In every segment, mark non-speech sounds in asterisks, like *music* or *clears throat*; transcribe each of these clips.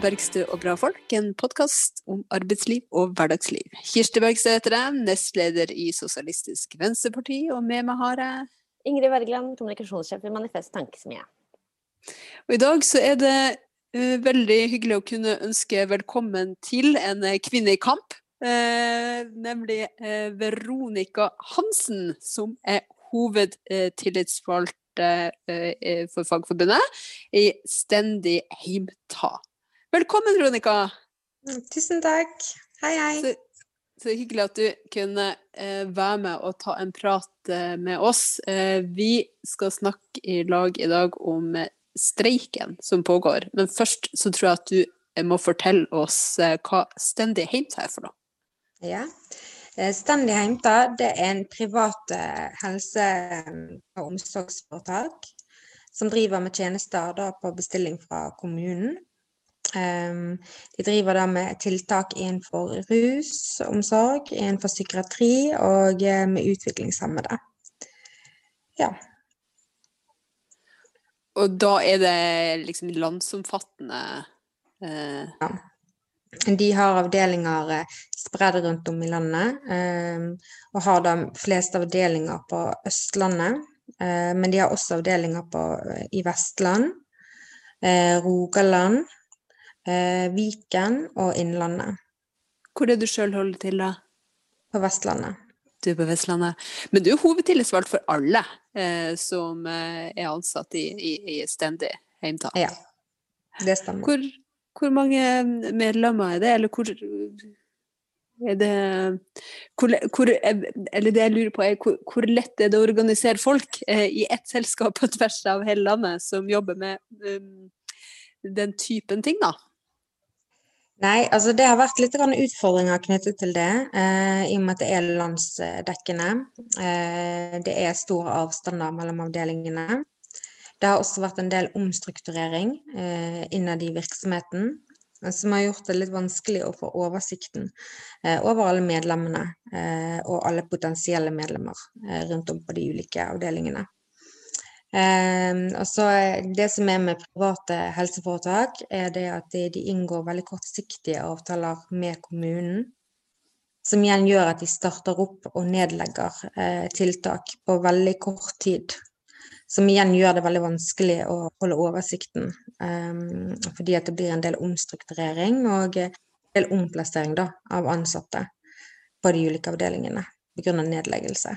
'Bergstø og bra folk', en podkast om arbeidsliv og hverdagsliv. Kirsti Bergstø heter jeg, nestleder i Sosialistisk Venstreparti, og med meg har jeg Ingrid Wergeland, kommunikasjonssjef i Manifest Tankesmie. Og I dag så er det uh, veldig hyggelig å kunne ønske velkommen til en kvinne i kamp. Uh, nemlig uh, Veronica Hansen, som er hovedtillitsvalgt for Fagforbundet i Stendig heimta. Velkommen, Veronica. Tusen takk. Hei, hei. Så, så hyggelig at du kunne eh, være med og ta en prat eh, med oss. Eh, vi skal snakke i lag i dag om streiken som pågår. Men først så tror jeg at du må fortelle oss hva Stendig heimta er for noe. Ja. Stendig heimta det er en privat helse- og omsorgsforetak som driver med tjenester da, på bestilling fra kommunen. Um, de driver da med tiltak innenfor rusomsorg, innenfor psykiatri og uh, med utviklingshemmede. Ja. Og da er det liksom landsomfattende uh... Ja. De har avdelinger uh, spredd rundt om i landet, um, og har da flest avdelinger på Østlandet. men de har også avdelinger på, i Vestland, Rogaland, eh, Viken og Innlandet. Hvor er det du sjøl holder til, da? På Vestlandet. Du er på Vestlandet. Men du er hovedtillitsvalgt for alle eh, som eh, er ansatt i, i, i stendig heimtak? Ja, det stemmer. Hvor, hvor, mange medlemmer er det, eller hvor er det hvor, hvor, Eller det jeg lurer på er hvor, hvor lett er det å organisere folk eh, i ett selskap på tvers av hele landet som jobber med um, den typen ting, da? Nei, altså det har vært litt utfordringer knyttet til det, eh, i og med at det er landsdekkende. Eh, det er store avstander mellom avdelingene. Det har også vært en del omstrukturering eh, innad i virksomheten, som har gjort det litt vanskelig å få oversikten eh, over alle medlemmene eh, og alle potensielle medlemmer eh, rundt om på de ulike avdelingene. Så Det som er med private helseforetak, er det at de, de, inngår veldig kortsiktige avtaler med kommunen. Som igjen gjør at de starter opp og nedlegger eh, tiltak på veldig kort tid. Som igjen gjør det veldig vanskelig å holde oversikten. Um, fordi at det blir en del omstrukturering og en del omplassering da, av ansatte på de ulike avdelingene pga. nedleggelse.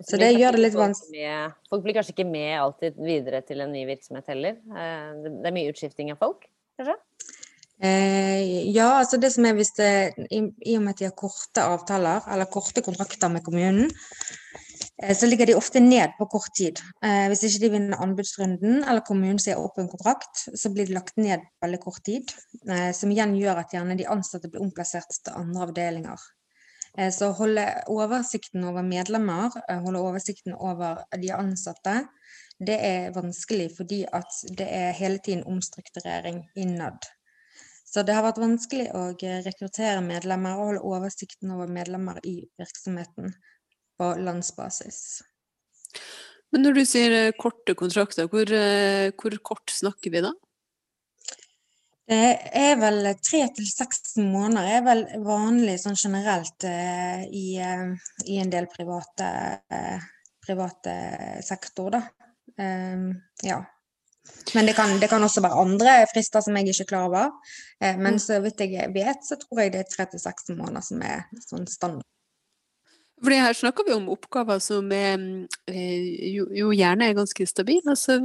Så det gjør det litt vanskelig. Folk blir kanskje ikke med alltid videre til en ny virksomhet heller? Eh, det er mye utskifting av folk, kanskje? Eh, ja, altså det som er hvis det i, i, og med at de har korte avtaler, eller korte kontrakter med kommunen, eh, så ligger de ofte ned på kort tid. Eh, hvis ikke de vinner anbudsrunden, eller kommunen sier opp en kontrakt, så blir de lagt ned veldig kort tid. Eh, som igjen gjør at gjerne de ansatte blir omplassert til andre avdelinger. Eh, så holde oversikten over medlemmer, eh, holde oversikten over de ansatte, det er vanskelig fordi at det er hele tiden omstrukturering innad. Så det har vært vanskelig å rekruttere medlemmer og holde oversikten over medlemmer i virksomheten på landsbasis. Men når du sier eh, korte kontrakter, hvor, hvor kort snakker vi da? Det er vel tre til seks måneder er vel vanlig sånn generelt eh, i, eh, i, en del private, eh, private sektor, da. Um, ja. Men det kan, det kan, også være andre frister som jeg ikke er klar over. Eh, men mm. så vidt jeg vet, så tror jeg det er tre til seks måneder som er sånn standard. Fordi her snakker vi om oppgaver som er, eh, jo, jo, gjerne er ganske stabile. Altså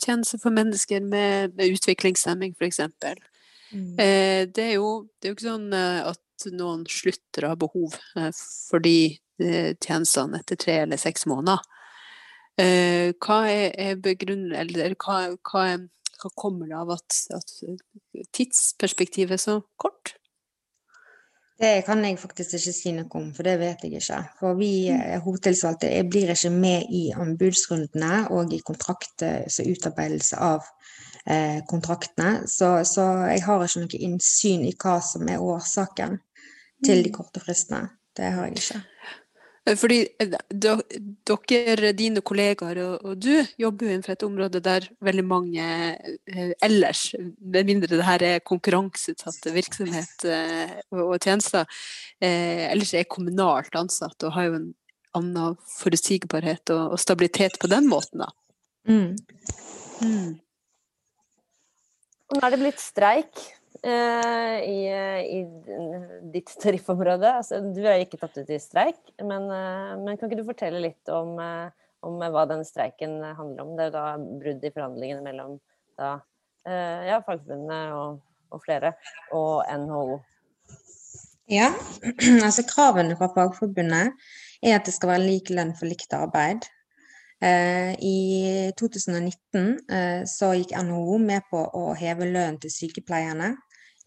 tjenester for mennesker med, med utviklingshemming, f.eks. Mm. Eh, det, er jo, det er jo ikke sånn eh, at noen slutter å ha behov for de tjenestene etter tre eller seks måneder. Hva er begrunnet, eller hva, hva, hva, kommer det av at, at tidsperspektivet er så kort? Det kan jeg faktisk ikke si noe om, for det vet jeg ikke. For vi mm. eh, hovedtilsvalgte blir ikke med i anbudsrundene og i kontrakt, så utarbeidelse av eh, kontraktene. Så, så, jeg har ikke noe innsyn i hva som er årsaken til de mm. korte fristene. Det har jeg ikke. Fordi dere, dine kollegaer og, og, du jobber jo innenfor et område der veldig mange eh, ellers, med mindre det her er konkurranseutsatte virksomhet eh, og, og, tjenester, eh, ellers er kommunalt ansatt og har jo en annen forutsigbarhet og, og stabilitet på den måten, da. Mm. Mm. Nå er det blitt streik eh, i, i, ditt tariffområde. Altså, du har ikke tatt ut i streik, men, eh, men, kan ikke du fortelle litt om, eh, om, hva den streiken handler om? Det er da brudd i forhandlingene mellom da, eh, ja, Fagforbundet og, og flere, og NHO. Ja, *clears throat* altså kravene fra Fagforbundet er at det skal være lik lønn for likt arbeid. Eh, I 2019 eh, så gikk NHO med på å heve lønnen til sykepleierne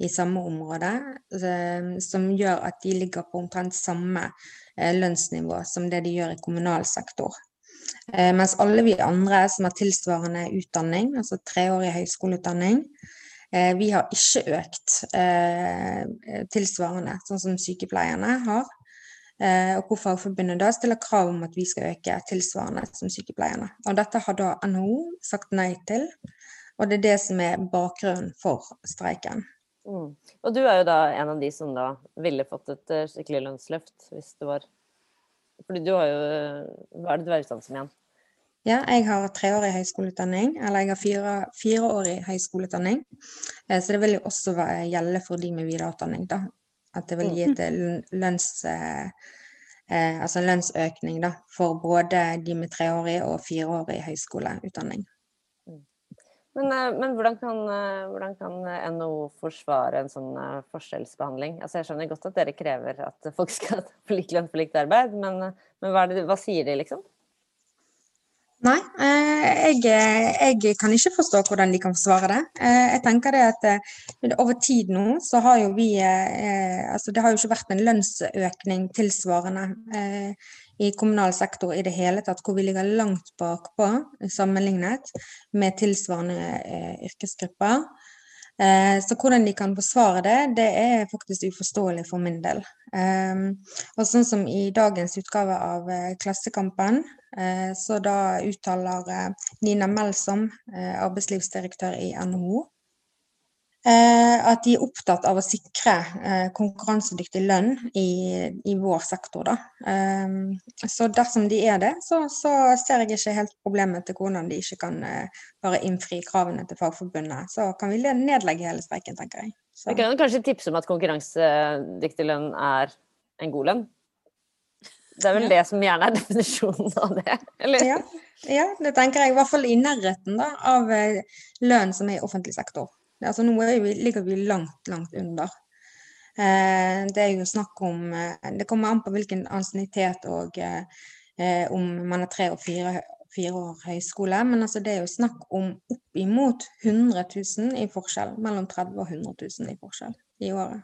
i samme område, eh, som gjør at de ligger på omtrent samme lønnsnivå som det de gjør i kommunal sektor. Mens alle vi andre som har tilsvarende utdanning, altså treårig høyskoleutdanning, vi har ikke økt tilsvarende, sånn som sykepleierne har. Eh, og hvor Fagforbundet da stiller krav om at vi skal øke tilsvarende som sykepleierne. Og dette har da NHO sagt nei til, og det er det som er bakgrunnen for streiken. Mm. Og du er jo da en av de som da ville fått et eh, skikkelig lønnsløft hvis det var Fordi du har jo Hva er det du er utdannet som igjen? Ja, jeg har treårig høyskoleutdanning, eller jeg har fire, fireårig høyskoleutdanning. Eh, så det vil jo også gjelde for de med videreutdanning, da. At det vil gi mm. et lønns, eh, eh, altså lønnsøkning da, for både de med treårig og fireårig høyskoleutdanning. Men, eh, men hvordan, kan, eh, hvordan, kan, NHO forsvare en sånn forskjellsbehandling? Altså jeg skjønner godt at dere krever at folk *laughs* skal få lik lønn for likt arbeid, men, men hva, det, hva sier de, liksom? Nei, eh, jeg, jeg, kan ikke forstå hvordan de kan forsvare det. Eh, jeg tenker det at eh, over tid nå så har jo vi Altså det har jo ikke vært en lønnsøkning tilsvarende i kommunal sektor i det hele tatt, hvor vi ligger langt bakpå sammenlignet med tilsvarende yrkesgrupper. Så hvordan de kan forsvare det, det er faktisk uforståelig for min del. Og sånn som i dagens utgave av Klassekampen, Eh, så da uttaler eh, Nina Melsom, eh, arbeidslivsdirektør i NHO, at de er opptatt av å sikre konkurransedyktig lønn i, i vår sektor. Da. Så dersom de er det, så, så, ser jeg ikke helt problemet til hvordan de ikke kan bare innfri kravene til Fagforbundet. Så kan vi nedlegge hele streiken, tenker jeg. Så. Vi kan kanskje tipse om at konkurransedyktig lønn er en god lønn? Det er vel det som gjerne er definisjonen av det? Eller? Ja. ja, det tenker jeg. I hvert fall i nærheten da, av eh, lønn som er i offentlig sektor. Altså, nå vi, ligger vi langt, langt under. Eh, det er jo snakk om eh, Det kommer an på hvilken ansiennitet og eh, eh, om man er tre og fire, fire år høyskole. Men altså, det er jo snakk om oppimot 100 000 i forskjell. Mellom 30 og 100 000 i forskjell i året.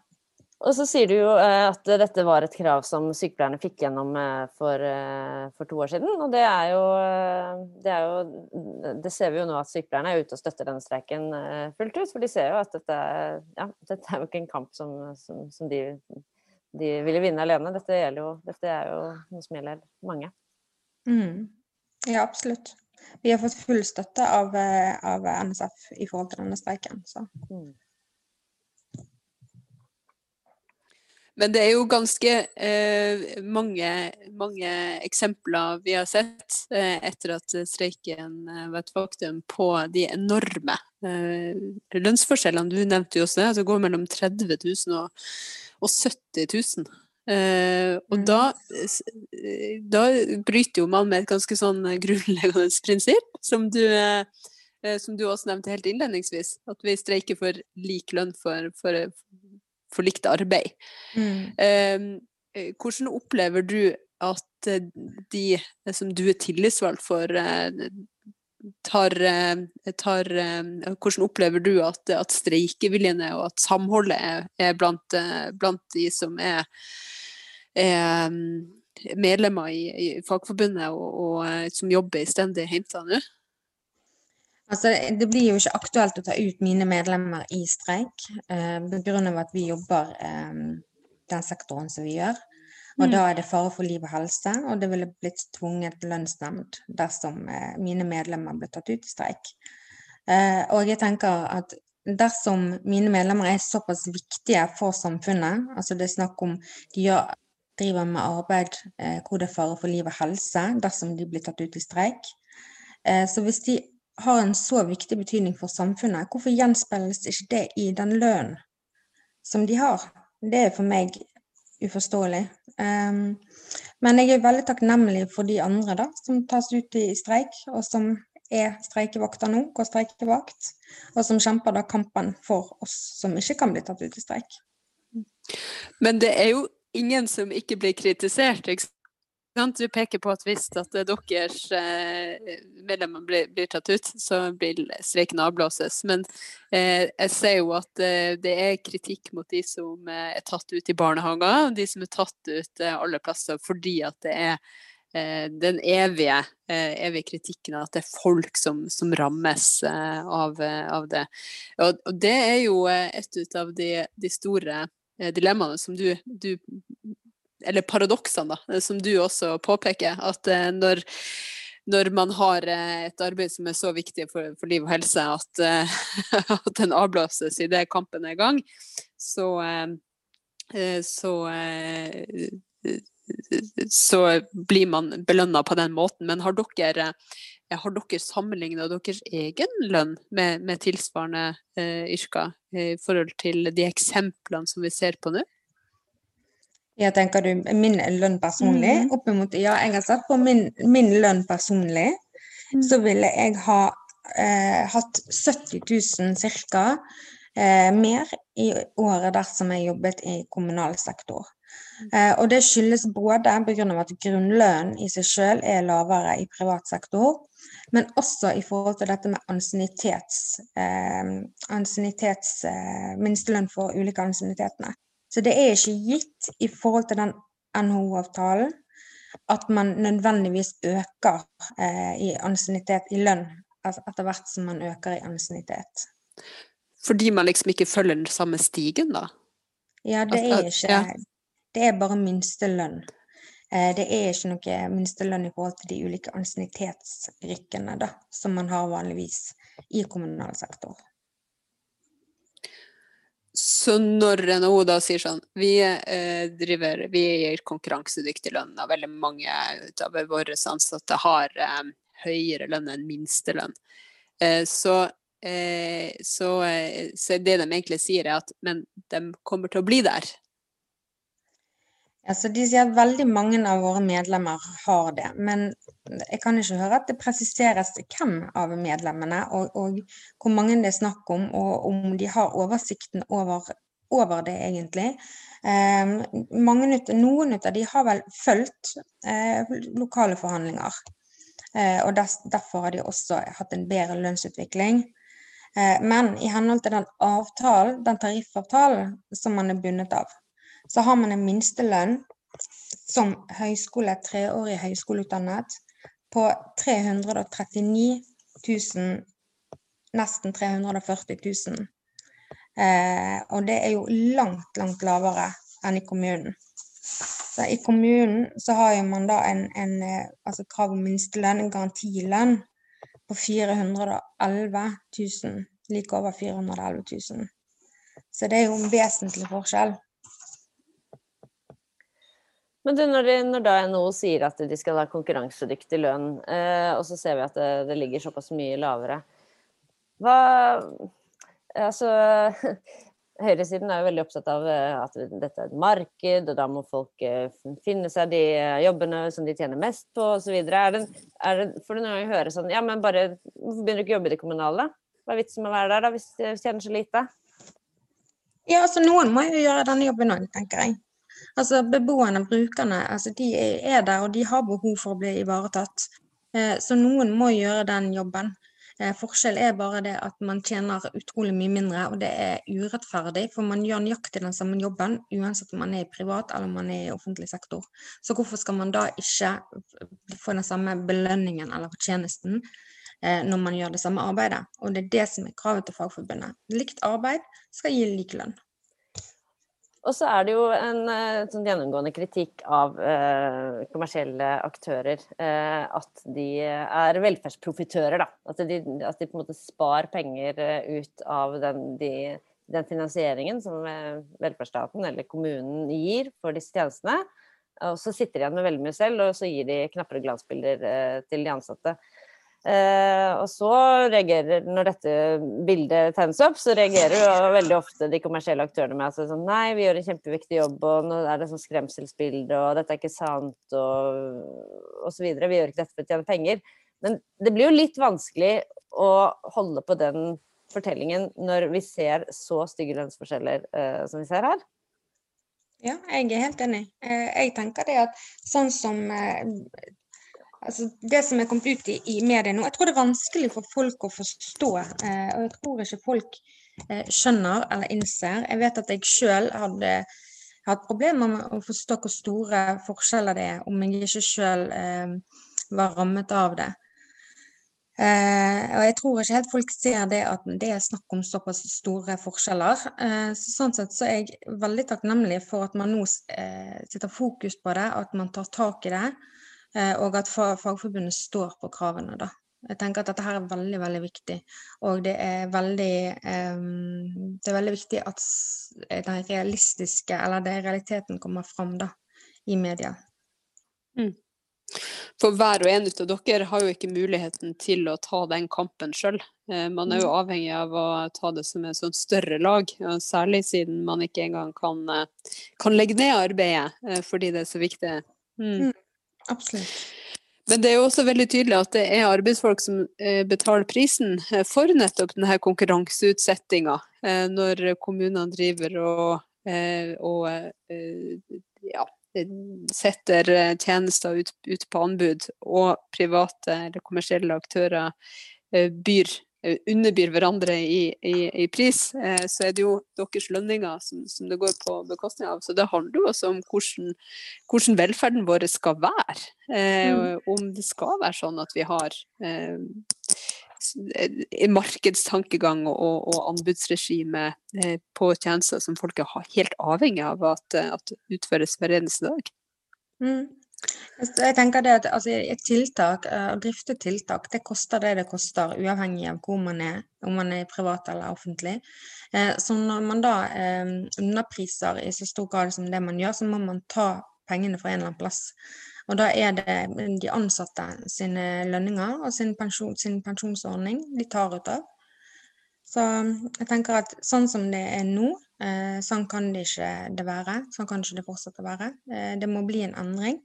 Og så sier du jo eh, at dette var et krav som sykepleierne fikk gjennom eh, for, eh, for to år siden. Og det er, jo, det er, jo, det ser vi jo nå at sykepleierne er ute og støtter denne streiken fullt ut. For de ser jo at dette, ja, dette er jo ikke en kamp som, som, som de, de, ville vinne alene. Dette, jo, dette, er jo noe som gjelder mange. Mm. Ja, absolutt. Vi har fått full støtte av, av NSF i forhold til denne streiken. Så. Mm. Men det er jo ganske eh, mange, mange, eksempler vi har sett eh, etter at streiken eh, var et faktum, på de enorme eh, lønnsforskjellene. Du nevnte jo også det. Altså det går mellom 30 000 og, og 70 000. Eh, og mm. da, eh, da, bryter jo man med et ganske sånn grunnleggende *laughs* prinsipp, som du, som du også nevnte helt innledningsvis. At vi streiker for lik lønn for, for, for likt arbeid. Mm. Ehm, eh, hvordan opplever du at eh, de eh, som du er tillitsvalgt for, tar, tar Hvordan opplever du at, at streikeviljen og at samholdet er, er blant, blant, de som er, er medlemmer i, i Fagforbundet og, og, som jobber i stendige Heimstad nå? Altså, det blir jo ikke aktuelt å ta ut mine medlemmer i streik, eh, begrunnet at vi jobber eh, den sektoren som vi gjør. Og mm. da er det fare for liv og helse, og det ville blitt tvunget lønnsnemnd dersom eh, mine medlemmer ble tatt ut i streik. Eh, og jeg tenker at dersom mine medlemmer er såpass viktige for samfunnet, altså det er snakk om de gjør, driver med arbeid eh, hvor det er fare for liv og helse dersom de blir tatt ut i streik, eh, så hvis de har en så viktig betydning for samfunnet, hvorfor gjenspeiles ikke det i den lønnen som de har? Det er for meg uforståelig. Um, men jeg er veldig takknemlig for de andre da, som tas ut i streik, og som er streikevakter nå, går streikevakt, og som kjemper da kampen for oss som ikke kan bli tatt ut i streik. Men det er jo ingen som ikke blir kritisert. Ikke du peker på at hvis at deres eh, medlemmer blir, blir, tatt ut, så vil streiken avblåses. Men eh, jeg ser jo at eh, det er kritikk mot de som eh, er tatt ut i barnehager, de som er tatt ut eh, alle plasser fordi at det er eh, den evige, evige, kritikken av at det er folk som, som rammes av, av, det. Og, og, det er jo et av de, de store dilemmaene som du, du eller paradoksene, da, som du også påpeker. At eh, når, når man har eh, et arbeid som er så viktig for, for liv og helse at, eh, *laughs* at den avblåses idet kampen er i gang, så, så så blir man belønna på den måten. Men har dere, har dere sammenligna deres egen lønn med, med tilsvarende yrker i forhold til de eksemplene som vi ser på nå? Ja, tenker du min lønn personlig? Mm. Oppimot, ja, jeg har satt på min, min lønn personlig. Mm. Så ville jeg ha eh, hatt 70 000 ca. Eh, mer i året dersom jeg jobbet i kommunal sektor. Mm. Eh, og det skyldes både pga. at grunnlønnen i seg selv er lavere i privat sektor, men også i forhold til dette med ansiennitets, eh, eh, minstelønn for ulike ansiennitetene. Så det er ikke gitt i forhold til den NHO-avtalen at man nødvendigvis øker eh, i ansiennitet i lønn altså etter hvert som man øker i ansiennitet. Fordi man liksom ikke følger den samme stigen, da? Ja, det er ikke ja. Det er bare minstelønn. Eh, det er ikke noe minstelønn i forhold til de ulike ansiennitetsrykkene som man har vanligvis i kommunal sektor. Så når NHO da sier sånn Vi eh, driver, vi gir konkurransedyktig lønn, og veldig mange av våre ansatte har eh, høyere lønn enn minstelønn, eh, så, eh, så, eh, så det de egentlig sier, er at men de kommer til å bli der. Altså, de sier at veldig mange av våre medlemmer har det, men jeg kan ikke høre at det presiseres hvem av medlemmene og, og hvor mange det er snakk om, og om de har oversikten over, over det, egentlig. Eh, mange, noen av de har vel fulgt eh, lokale forhandlinger, eh, og der, derfor har de også hatt en bedre lønnsutvikling. Eh, men i henhold til den avtalen, den tariffavtalen som man er bundet av, så har man en minstelønn som høyskole, treårig høyskoleutdannet på 339 000, nesten 340 000. Eh, og det er jo langt, langt lavere enn i kommunen. Så I kommunen så har man da en, en eh, altså krav om minstelønn, en garantilønn, på 411 000. Like over 411 000. Så det er jo en vesentlig forskjell. Men du, når, de, når da NHO sier at de skal ha konkurransedyktig lønn, eh, og så ser vi at det, det, ligger såpass mye lavere Hva Altså *laughs* Høyresiden er jo veldig opptatt av eh, at dette er et marked, og da må folk eh, finne seg de eh, jobbene som de tjener mest på, osv. Du noen gang høre sånn Ja, men bare Hvorfor begynner du ikke å jobbe i det kommunale? Hva er vitsen med å være der, da, hvis du tjener så lite? Ja, altså noen må jo gjøre denne jobben òg, tenker jeg. Altså Beboerne, brukerne, altså, de er der og de har behov for å bli ivaretatt. Eh, så noen må gjøre den jobben. Eh, forskjell er bare det at man tjener utrolig mye mindre, og det er urettferdig. For man gjør nøyaktig den samme jobben uansett om man er i privat eller man er i offentlig sektor. Så hvorfor skal man da ikke få den samme belønningen eller fortjenesten eh, når man gjør det samme arbeidet? Og det er det som er kravet til Fagforbundet. Likt arbeid skal gi lik lønn. Og så er det jo en eh, sånn gjennomgående kritikk av eh, kommersielle aktører. Eh, at de er velferdsprofitører, da. At de, at de, på en måte spar penger eh, ut av den, de, den finansieringen som eh, velferdsstaten eller kommunen gir for disse tjenestene. Og så sitter de igjen med veldig mye selv, og så gir de knappere glansbilder eh, til de ansatte. Eh, og så reagerer, når dette bildet tennes opp, så reagerer jo veldig ofte de kommersielle aktørene med at sånn, nei, vi gjør en kjempeviktig jobb, og nå er det sånn skremselsbilde, og dette er ikke sant, og så videre. Vi gjør ikke dette for å tjene penger. Men det blir jo litt vanskelig å holde på den fortellingen når vi ser så stygge lønnsforskjeller eh, som vi ser her. Ja, jeg er helt enig. Eh, jeg tenker det at sånn som eh, Altså, det som er kommet ut i, i media nå, jeg tror det er vanskelig for folk å forstå. Eh, og jeg tror ikke folk eh, skjønner eller innser. Jeg vet at jeg sjøl hadde hatt problemer med å forstå hvor store forskjeller det er, om jeg ikke sjøl eh, var rammet av det. Eh, og jeg tror ikke helt folk ser det at det er snakk om såpass store forskjeller. Eh, så sånn sett så er jeg veldig takknemlig for at man nå eh, setter fokus på det, at man tar tak i det. Eh, og at Fagforbundet står på kravene. da. Jeg tenker at dette her er veldig veldig viktig. Og det er veldig, um, det er veldig viktig at den realistiske, eller det realiteten kommer fram da, i media. Mm. For hver og en av dere har jo ikke muligheten til å ta den kampen sjøl. Eh, man er jo mm. avhengig av å ta det som et sånn større lag, og særlig siden man ikke engang kan, kan legge ned arbeidet fordi det er så viktig. Mm. Absolutt. Men det er jo også veldig tydelig at det er arbeidsfolk som eh, betaler prisen eh, for nettopp denne konkurranseutsettinga, eh, når kommunene driver og, og ja, setter tjenester ut, ut, på anbud, og private eller kommersielle aktører byr underbyr hverandre i, i, i pris, eh, så er det jo deres lønninger som, som, det går på bekostning av. Så det handler jo også om hvordan, hvordan velferden vår skal være. Eh, mm. Om det skal være sånn at vi har eh, markedstankegang og, og anbudsregime eh, på tjenester som folk er helt avhengig av at, at utføres hver eneste dag. Mm. Jeg tenker det at altså, Et tiltak, eh, å drifte tiltak, det koster det det koster, uavhengig av hvor man er, om man er privat eller offentlig. Eh, så når man da eh, underpriser i så stor grad som det man gjør, så må man ta pengene fra en eller annen plass. Og da er det de ansatte sine lønninger og sin, pensjon, sin pensjonsordning de tar ut av. Så jeg tenker at sånn som det er nå, Eh, sånn kan det ikke det være. Sånn kan det ikke det fortsette å være. Eh, det må bli en endring.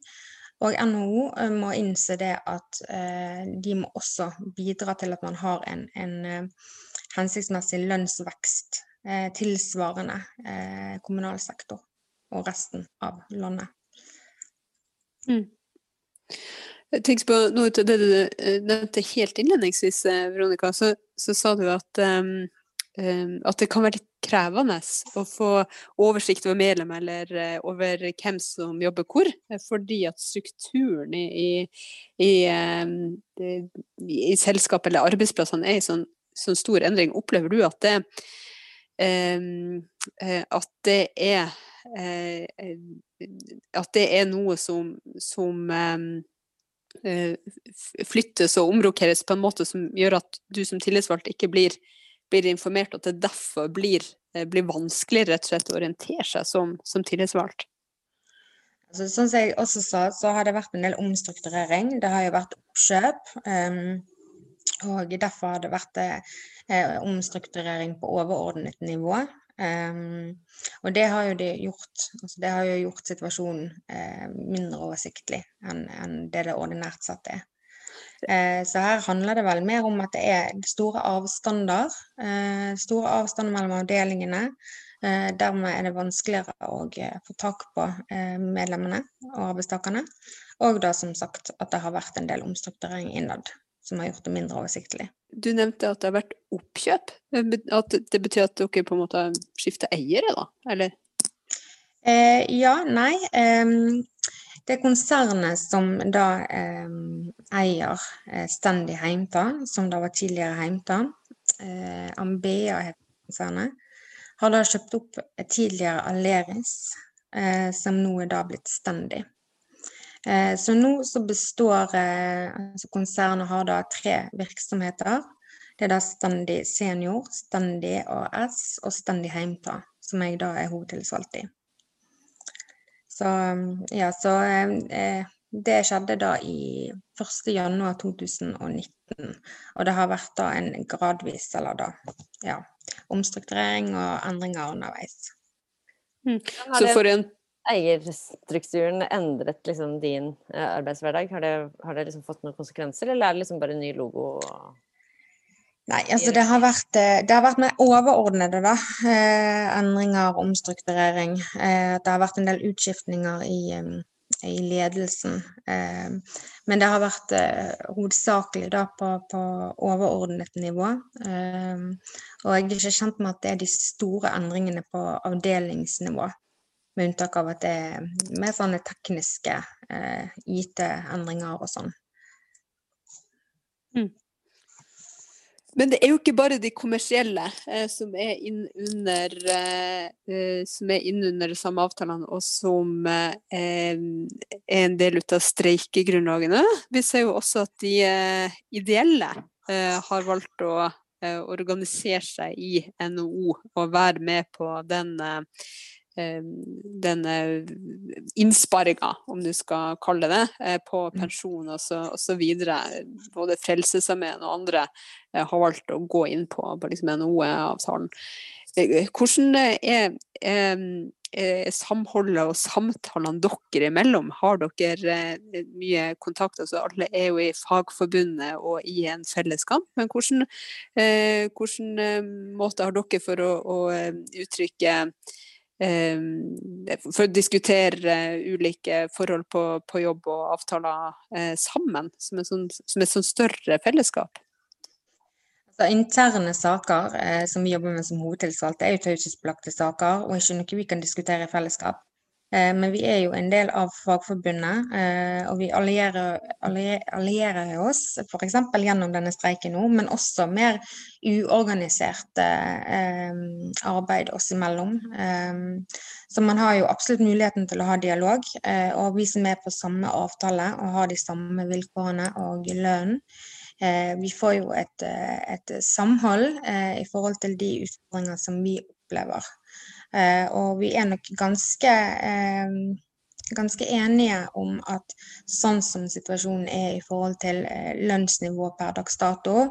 Og NHO eh, må innse det at de må også bidra til at man har en, en hensiktsmessig lønnsvekst tilsvarende kommunal sektor og resten av landet. Mm. Jeg tenker på noe av det du nevnte helt innledningsvis, Veronica. Så, så sa du at um, at det kan være litt krevende å få oversikt over medlem eller eh, over hvem som jobber hvor, eh, fordi at strukturen i, i, i, ehm, i selskapet eller arbeidsplassene er i sånn, sånn, stor endring. Opplever du at det, eh, at det er at det er noe som, som flyttes og omrokeres på en måte som gjør at du som tillitsvalgt ikke blir blir informert, at det derfor blir, eh, blir vanskeligere rett og slett å orientere seg som, som tillitsvalgt? Altså, som jeg også sa, så har det vært en del omstrukturering. Det har jo vært oppkjøp. Um, og derfor har det vært eh, omstrukturering på overordnet nivå. Um, og det har jo det gjort, altså det har jo gjort situasjonen eh, mindre oversiktlig enn, enn det det ordinært sett er. Eh, så her handler det vel mer om at det er store avstander. Eh, store avstander mellom avdelingene. Eh, dermed er det vanskeligere å få tak på medlemmene og arbeidstakerne. Og da som sagt at det har vært en del omstrukturering innad som har gjort det mindre oversiktlig. Du nevnte at det har vært oppkjøp. At det betyr at dere på en måte skifta eiere, da? Eller? Eh, ja, nei. Eh, det konsernet som da eh, eier eh, Stendig Heimdal, som da var tidligere Heimtan. eh, Ambea het konsernet, har da kjøpt opp tidligere Aleris, eh, som nå er da blitt Stendi. Eh, så nå så består eh, altså Konsernet har da tre virksomheter. Det er da Stendi Senior, Stendi AS og Stendi Heimta, som jeg da er hovedtilsvalgt i. Så ja, så eh, det skjedde da i 1.1.2019. Og det har vært da en gradvis, eller da, ja, omstrukturering og endringer underveis. Mm. Så for en eierstrukturen endret liksom din eh, arbeidshverdag? Har det, har det liksom fått noen konsekvenser, eller er det liksom bare ny logo? Nei, altså det har vært, eh, det har vært mer overordnede da. Eh, endringer, omstrukturering. Eh, det har vært en del utskiftninger i i ledelsen. Eh, men det har vært eh, hovedsakelig da på, på overordnet nivå. Eh, og jeg er ikke kjent med at det er de store endringene på avdelingsnivå. Med unntak av at det er mer sånne tekniske IT-endringer og sånn. Mm. Men det er jo ikke bare de kommersielle eh, som er innunder eh, eh, som er innunder de samme avtalene, og som eh, er en del av streikegrunnlagene. Vi ser jo også at de eh, ideelle eh, har valgt å organisere seg i NHO og være med på den denne innsparinga, om du skal kalle det, på mm. pensjon osv. Både Frelsesarmeen og andre har valgt å gå inn på, på liksom NHO-avtalen. Eh, hvordan er, er, er, samholdet og samtalene dere imellom? Har dere eh, mye kontakt? Altså, alle er jo i Fagforbundet og i en felleskamp, men hvordan, eh, hvordan måte har dere for å, å uttrykke for å diskutere ulike forhold på, på jobb og avtaler sammen, som et sånn, sånn større fellesskap? Så interne saker eh, som vi jobber med som hovedtilsvalgte, er jo taushetsbelagte saker og ikke noe vi kan diskutere i fellesskap. Eh, men vi er jo en del av Fagforbundet, eh, og vi allierer, allier, allierer oss f.eks. gjennom denne streiken nå, men også mer uorganisert eh, arbeid oss imellom. Så man har jo absolutt muligheten til å ha dialog, og vi som er på samme avtale og har de samme vilkårene og lønnen vi får jo et, et samhold i forhold til de utfordringer som vi opplever. Og vi er nok ganske ganske enige om at sånn som situasjonen er i forhold til lønnsnivå per dags dato,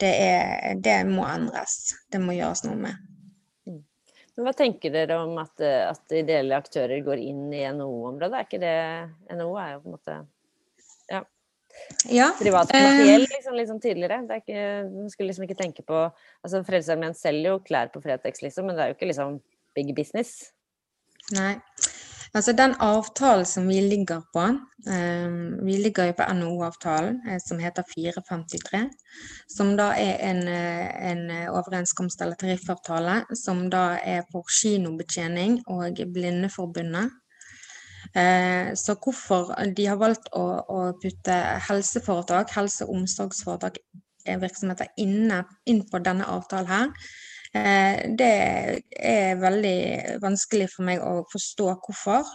det, er, det må endres. Det må gjøres noe med. Mm. Men hva tenker dere om at, at ideelle aktører går inn i NHO-området? Er ikke det NHO er jo på en måte ja, ja, privat eh, liksom, liksom tidligere. Det er ikke, man skulle liksom ikke tenke på altså Frelsesarmeen selger jo klær på Fretex, liksom, men det er jo ikke liksom big business. Nei. Altså den avtalen som vi ligger på, um, vi ligger jo på NHO-avtalen eh, som heter 453, som da er en, en overenskomst eller tariffavtale som da er for kinobetjening og Blindeforbundet. Eh, så hvorfor de har valgt å, å putte helseforetak, helse- og omsorgsforetak, eh, virksomheter inne, inn på denne avtalen her, eh, det er veldig vanskelig for meg å forstå hvorfor.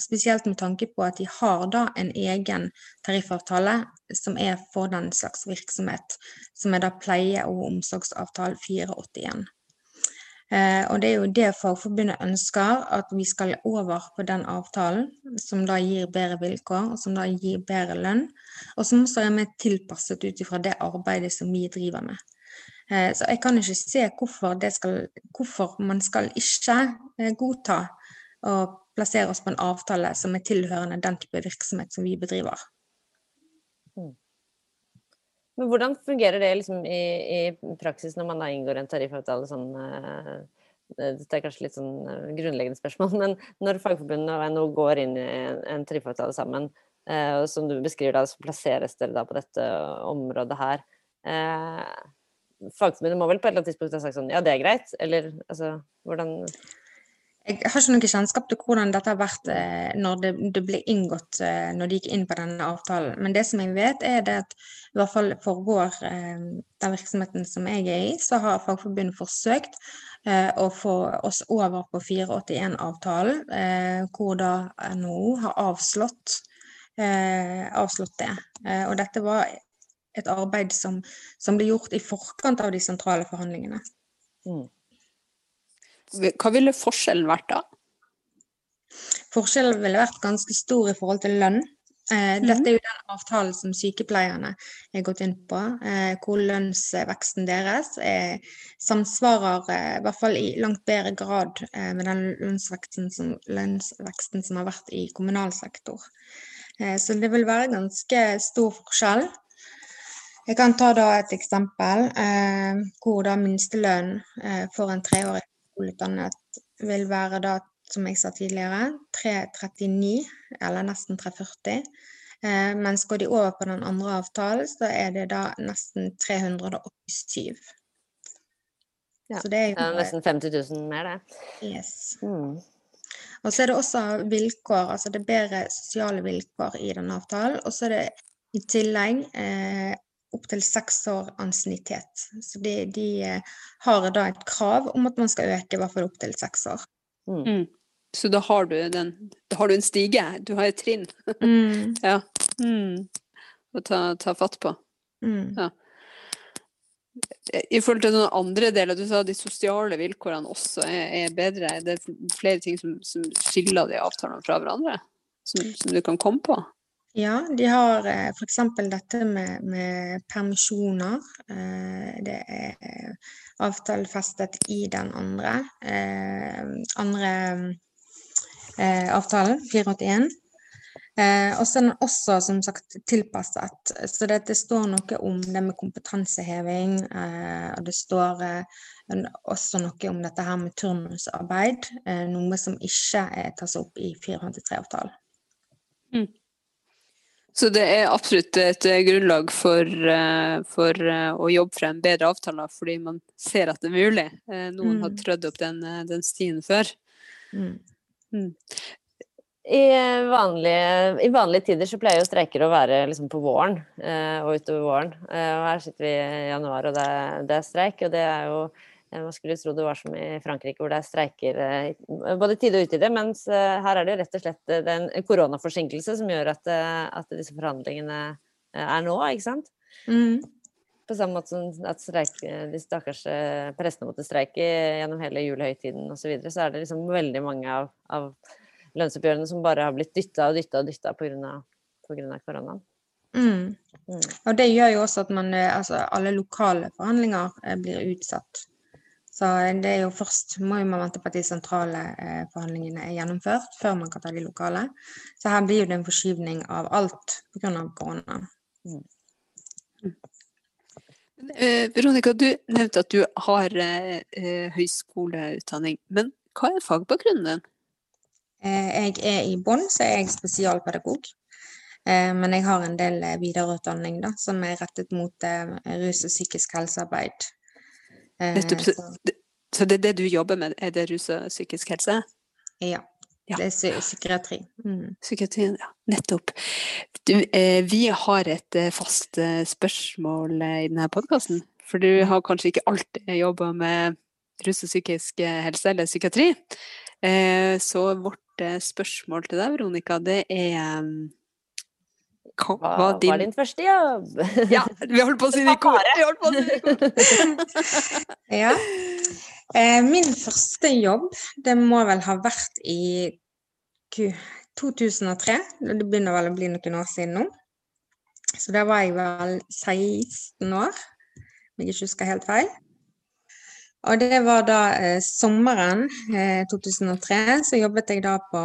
Spesielt med tanke på at de har da en egen tariffavtale som er for den slags virksomhet, som er da pleie- og omsorgsavtale 481. Eh, og det er jo det Fagforbundet ønsker, at vi skal over på den avtalen som da gir bedre vilkår, og som da gir bedre lønn, og som også er mer tilpasset ut ifra det arbeidet som vi driver med. Eh, så jeg kan ikke se hvorfor, skal, hvorfor man skal ikke eh, godta å plassere oss på en avtale som er tilhørende den type virksomhet som vi bedriver. Mm. Men hvordan fungerer det liksom i, i, praksis når man da inngår en tariffavtale sånn Dette er kanskje litt sånn grunnleggende spørsmål, *laughs* men når Fagforbundet og NHO går inn i en, tariffavtale sammen, som du beskriver da, så plasseres dere da på dette området her. Fagforbundet må vel på et eller annet tidspunkt ha sagt sånn ja, det er greit, eller altså hvordan jeg har ikke noe kjennskap til hvordan dette har vært eh, når det, det, ble inngått eh, når de gikk inn på denne avtalen. Men det som jeg vet, er det at i hvert fall for vår, eh, den virksomheten som jeg er i, så har Fagforbundet forsøkt å få oss over på 481-avtalen, eh, hvor da NHO har avslått, avslått det. og dette var et arbeid som, som, ble gjort i forkant av de sentrale forhandlingene. Mm. Hva ville forskjellen vært da? Forskjellen ville vært ganske stor i forhold til lønn. Eh, dette er jo den avtalen som sykepleierne er gått inn på, eh, hvor lønnsveksten deres er, samsvarer eh, i hvert fall i langt bedre grad eh, med den lønnsveksten som, lønnsveksten som, har vært i kommunal sektor. Eh, så det vil være ganske stor forskjell. Jeg kan ta da et eksempel eh, hvor da minstelønn for en treårig skoleutdannet vil være da, som jeg sa tidligere, 339, eller nesten 340. Eh, mens går de over på den andre avtalen, så er det da nesten 387. Ja, så det er jo Nesten 50 000 mer, det. Yes. Mm. Og så er det også vilkår, altså det er bedre sosiale vilkår i den avtalen. Og så er det i tillegg eh, opptil seks år ansiennitet. Så de, de, eh, har da et krav om at man skal øke i hvert fall opptil seks år. Mm. mm. Så da har du den Da har du en stige, du har et trinn. Mm. *laughs* ja. Mm. Å ta, ta, fatt på. Mm. Ja. I forhold til noen andre deler, du sa de sosiale vilkårene også er, er bedre. Det er flere ting som, som skiller de avtalene fra hverandre, som, som du kan komme på? Ja, de har eh, f.eks. dette med, med permisjoner. Eh, det er avtalefestet i den andre, eh, andre avtalen, 481. og så er den også som sagt tilpasset. Så det, står noe om det med kompetanseheving. og det står også noe om dette her med turnusarbeid. noe som ikke tas opp i 483-avtalen. Mm. Så det er absolutt et eh, grunnlag for, eh, for, eh, å jobbe frem bedre avtaler, fordi man ser at det er mulig. Noen mm. har trødd opp den, den stien før. Mm. Mm. I, vanlige, I, vanlige, tider så pleier jo streiker å være liksom på våren eh, og utover våren. Eh, og her sitter vi i januar, og det, det er streik. Og det er jo man skulle tro det var som i Frankrike, hvor det er streiker eh, både tide og utide. Mens eh, her er det jo rett og slett en koronaforsinkelse som gjør at, at disse forhandlingene er nå, ikke sant? Mm. På samme måte som at streik, de stakkars prestene måtte streike gjennom hele julehøytiden osv., så, videre, så er det liksom veldig mange av, av lønnsoppgjørene som bare har blitt dytta og dytta og dytta pga. koronaen. Mm. Mm. Og det gjør jo også at man, altså, alle lokale forhandlinger blir utsatt. Så det er jo først må man vente på at de sentrale eh, forhandlingene er gjennomført, før man kan ta de lokale. Så her blir det en forskyvning av alt pga. korona. Mm. Eh, Veronica, du nevnte at du har eh, høyskoleutdanning. Men hva er fagbakgrunnen din? Uh, jeg er i Bonn, så er jeg spesialpedagog. Men jeg har en del videreutdanning da, som er rettet mot rus og psykisk helsearbeid. Nettopp. Så, så, det det du jobber med, er det rus og psykisk helse? Ja. Ja. Det er psykiatri. Mm. Psykiatrien, ja. Nettopp. Du, eh, vi har et eh, fast eh, spørsmål eh, i denne podkasten. For du mm. har kanskje ikke alltid jobba med rus og psykisk eh, helse eller psykiatri. Eh, så vårt spørsmål til deg, Veronica, det er hva var din... var din første jobb? *laughs* ja, vi holdt på å si det i kor. *laughs* ja. Eh, min første jobb, det må vel ha vært i 2003. Det begynner vel å bli noen år siden nå. Så da var jeg vel 16 år, om jeg ikke husker helt feil. Og det var da eh, sommeren eh, 2003, så jobbet jeg da på,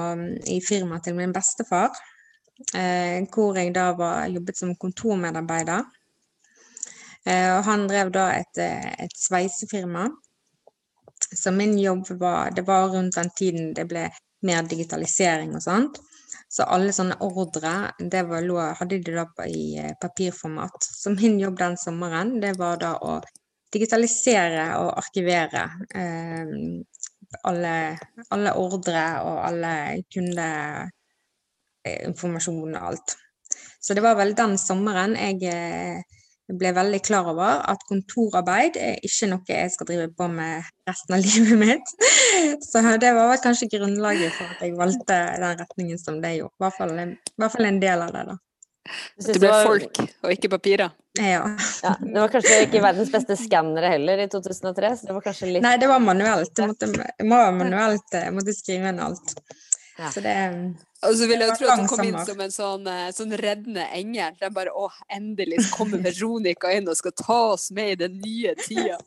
i firmaet til min bestefar hvor jeg da var, jobbet som kontormedarbeider. Eh, og han drev da et, eh, et sveisefirma. Så min jobb var Det var rundt den tiden det ble mer digitalisering og sånt. Så alle sånne ordre det var, hadde de da i eh, papirformat. Så min jobb den sommeren, det var da å digitalisere og arkivere eh, alle, alle ordre og alle kundeinformasjon og alt. Så det var vel den sommeren jeg ble veldig klar over at kontorarbeid er ikke noe jeg skal drive på med resten av *laughs* livet mitt. Så det var vel kanskje grunnlaget for at jeg valgte den retningen som det gjorde. I hvert fall, i hvert fall en del av det, da. Det ble folk og ikke papirer? Ja. ja. Det var kanskje ikke verdens beste skannere heller i 2003, så det var kanskje litt Nei, det var manuelt. Jeg måtte, jeg må manuelt, jeg måtte skrive inn alt. Ja. Så det og så vil jeg jo tro at hun kom inn som en sånn, eh, sånn reddende engel. De bare Å, endelig kommer *laughs* Veronica inn og skal ta oss med i den nye tida.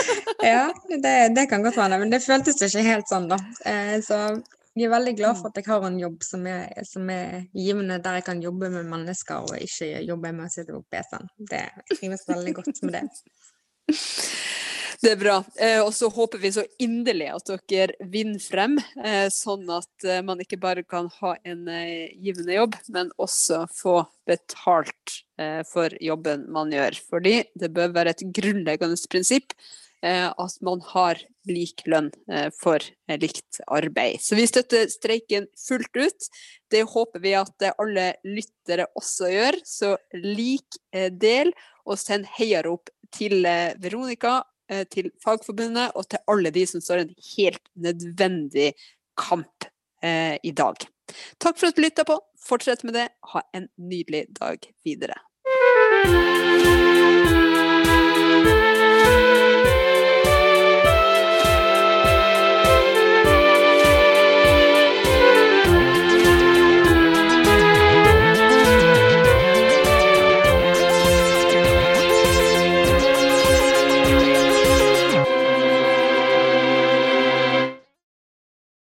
*laughs* ja, det, det, kan godt være, men det føltes ikke helt sånn, da. Eh, så jeg er veldig glad for at jeg har en jobb som er, som er givende, der jeg kan jobbe med mennesker og ikke jobbe med å sitte på PC-en. Jeg trives veldig godt med det. *laughs* Det er bra. Eh, og så håper vi så inderlig at dere vinner frem, eh, sånn at eh, man ikke bare kan ha en givende jobb, men også få betalt for jobben man gjør. Fordi det bør være et grunnleggende prinsipp at man har lik lønn for likt arbeid. Så vi støtter streiken fullt ut. Det håper vi at alle lyttere også gjør. Så lik del, og send heiarop til Veronica til Fagforbundet og til alle de som står en helt nødvendig kamp eh, i dag. Takk for at du lytta på. Fortsett med det. Ha en nydelig dag videre.